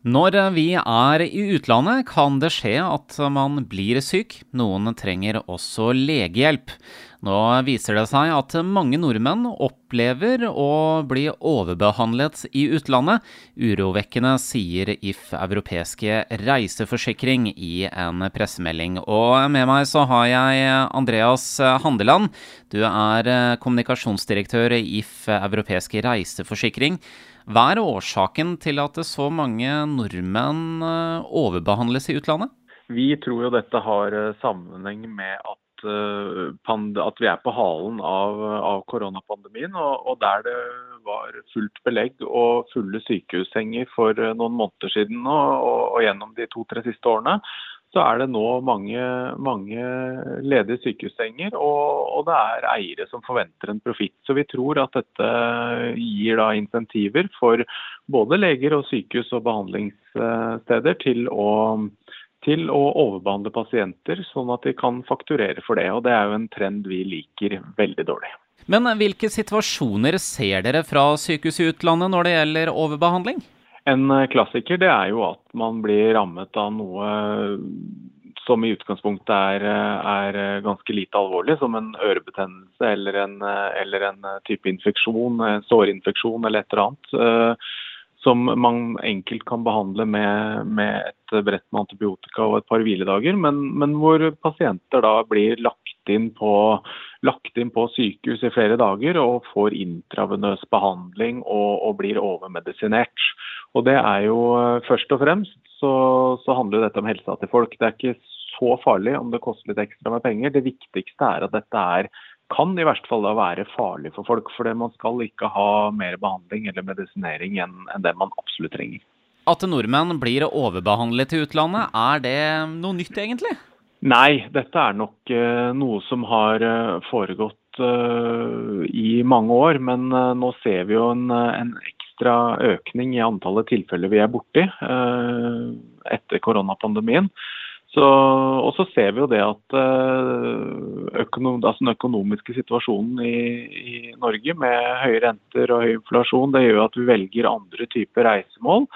Når vi er i utlandet, kan det skje at man blir syk. Noen trenger også legehjelp. Nå viser det seg at mange nordmenn opplever å bli overbehandlet i utlandet. Urovekkende, sier If europeiske reiseforsikring i en pressemelding. Og med meg så har jeg Andreas Handeland. Du er kommunikasjonsdirektør i If europeiske reiseforsikring. Hva er årsaken til at så mange nordmenn eh, overbehandles i utlandet? Vi tror jo dette har eh, sammenheng med at, eh, at vi er på halen av, av koronapandemien. Og, og, der det var fullt belegg og fulle sykehussenger for noen måneder siden og, og, og gjennom de to-tre siste årene, så er det nå mange, mange ledige sykehussenger, og, og, det er eiere som forventer en profitt. Så vi tror at dette gir da insentiver for både leger og sykehus og behandlingssteder til å, til å overbehandle pasienter, sånn at de kan fakturere for det. Og det er jo en trend vi liker veldig dårlig. Men hvilke situasjoner ser dere fra sykehus i utlandet når det gjelder overbehandling? En eh, klassiker det er jo at man blir rammet av noe som i utgangspunktet er, eh, er eh, ganske lite alvorlig, som en ørebetennelse eller en, eller en type infeksjon, en sårinfeksjon eller et eller annet. Som man enkelt kan behandle med, med et brett med antibiotika og et par hviledager, men, men hvor pasienter da blir lagt inn, på, lagt inn på sykehus i flere dager og får intravenøs behandling og, og blir overmedisinert. Og det er jo eh, først og fremst så, så handler dette om helsa til folk. Det er ikke så farlig om det koster litt ekstra med penger. Det viktigste er at dette er kan i verste fall da være farlig for folk. For man skal ikke ha mer behandling eller medisinering enn, enn det man absolutt trenger. At nordmenn blir overbehandlet i utlandet, er det noe nytt egentlig? Nei, dette er nok uh, noe som har uh, foregått i mange år. Men nå ser vi jo en, en ekstra økning i antallet tilfeller vi er borti eh, etter koronapandemien. Så, og så ser vi jo det at eh, økonom, altså den økonomiske situasjonen i, i, Norge med høye renter og høy inflasjon, det gjør at vi velger andre typer reisemål.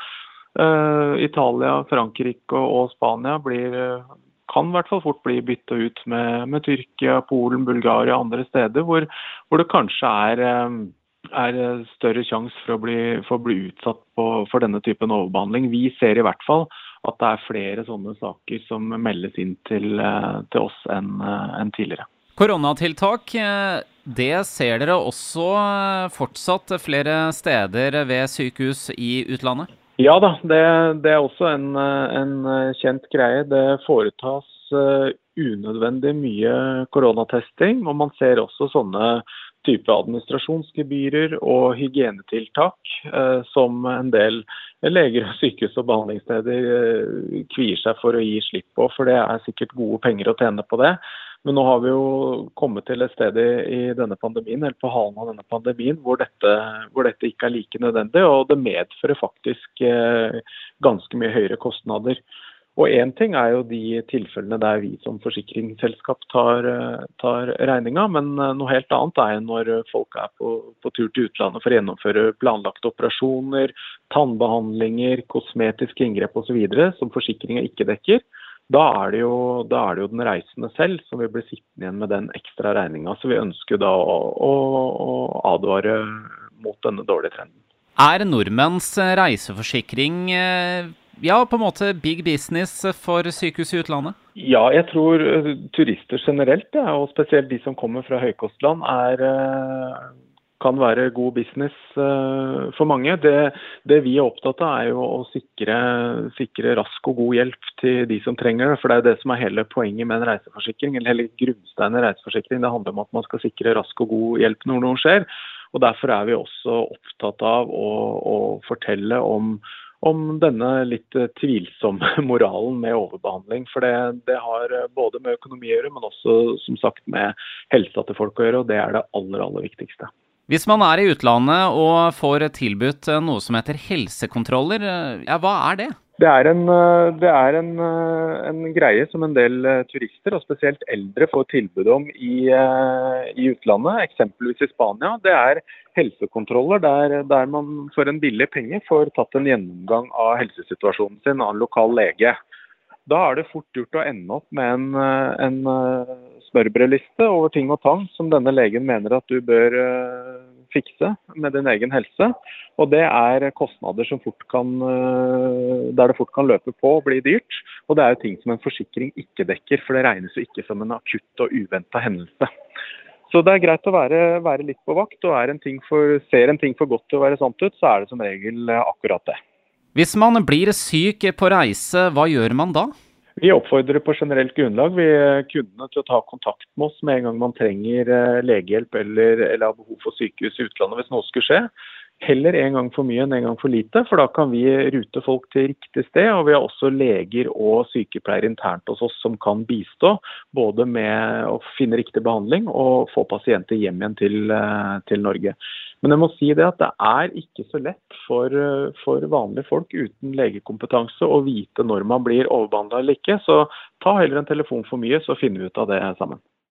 Uh, Italia, Frankrike og, og Spania blir, kan i hvert fall fort bli bytta ut med, med, Tyrkia, Polen, Bulgaria og andre steder hvor, hvor det kanskje er um, er eh, større sjanse for, for, å bli utsatt på, for denne typen overbehandling. Vi ser i hvert fall at det er flere sånne saker som meldes inn til, eh, til oss enn eh, en tidligere. Koronatiltak, det ser dere også fortsatt flere steder ved sykehus i utlandet? Ja da, det, det er også en, en, kjent greie. Det foretas unødvendig mye koronatesting. Og man ser også sånne type administrasjonsgebyrer og hygienetiltak eh, som en del leger, sykehus og behandlingssteder eh, kvier seg for å gi slipp på. For det er sikkert gode penger å tjene på det. Men nå har vi jo kommet til et sted i, denne pandemien, eller på halen av denne pandemien hvor dette, hvor dette, ikke er like nødvendig. Og det medfører faktisk eh, ganske mye høyere kostnader. Og Én ting er jo de tilfellene der vi som forsikringsselskap tar, eh, tar regninga, men eh, noe helt annet er når folk er på, på, tur til utlandet for å gjennomføre planlagte operasjoner, tannbehandlinger, kosmetiske inngrep osv. som forsikringa ikke dekker. Da er, jo, da er, det jo, den reisende selv som vil bli sittende igjen med den ekstra regninga. Så vi ønsker da å, å, å advare mot denne dårlige trenden. Er nordmenns reiseforsikring eh, ja, på en måte big business for sykehus i utlandet? Ja, jeg tror eh, turister generelt, ja, og spesielt de som kommer fra høykostland, er, eh, kan være god business eh, for mange. Det, det, vi er opptatt av, er jo å sikre, sikre, rask og god hjelp til de som trenger det. For det er det som er hele poenget med en reiseforsikring, eller hele grunnsteinen i reiseforsikring. Det handler om at man skal sikre rask og god hjelp når noe skjer. Og Derfor er vi også opptatt av å, å fortelle om om denne litt eh, tvilsomme moralen med overbehandling. For det, det, har eh, både med økonomi å gjøre, men også som sagt med helsa til folk å gjøre. Og det er det aller, aller viktigste. Hvis man er i utlandet og får tilbudt eh, noe som heter helsekontroller, ja, hva er det? Det er, en, eh, det er en, eh, en, greie som en del eh, turister, og spesielt eldre, får tilbud om i, i utlandet, eksempelvis i Spania. Det er helsekontroller der, der, man for en billig penge får tatt en gjennomgang av helsesituasjonen sin av en lokal lege. Da er det fort gjort å ende opp med en, en smørbrødliste over ting og tang som denne legen mener at du bør fikse med din egen helse. Og det er kostnader som fort kan, eh, der det fort kan løpe på og bli dyrt. Og det er jo ting som en forsikring ikke dekker, for det regnes jo ikke som en akutt og uventa hendelse. Så det er greit å være, være litt på vakt, og en for, ser en ting for godt til å være sant ut, så er det som regel eh, akkurat det. Hvis man blir syk på reise, hva gjør man da? Vi oppfordrer på generelt grunnlag vi kundene til å ta kontakt med oss med en gang man trenger eh, legehjelp eller, eller har behov for sykehus i utlandet hvis noe skulle skje. Heller en gang for mye enn en gang for lite, for da kan vi rute folk til riktig sted. Og vi har også leger og sykepleiere internt hos oss som kan bistå både med å finne riktig behandling og få pasienter hjem igjen til, eh, til Norge. Men jeg må si det at det er ikke så lett for, for vanlige folk uten legekompetanse å vite når man blir overbehandla eller ikke. Så ta heller en telefon for mye, så finner vi ut av det sammen.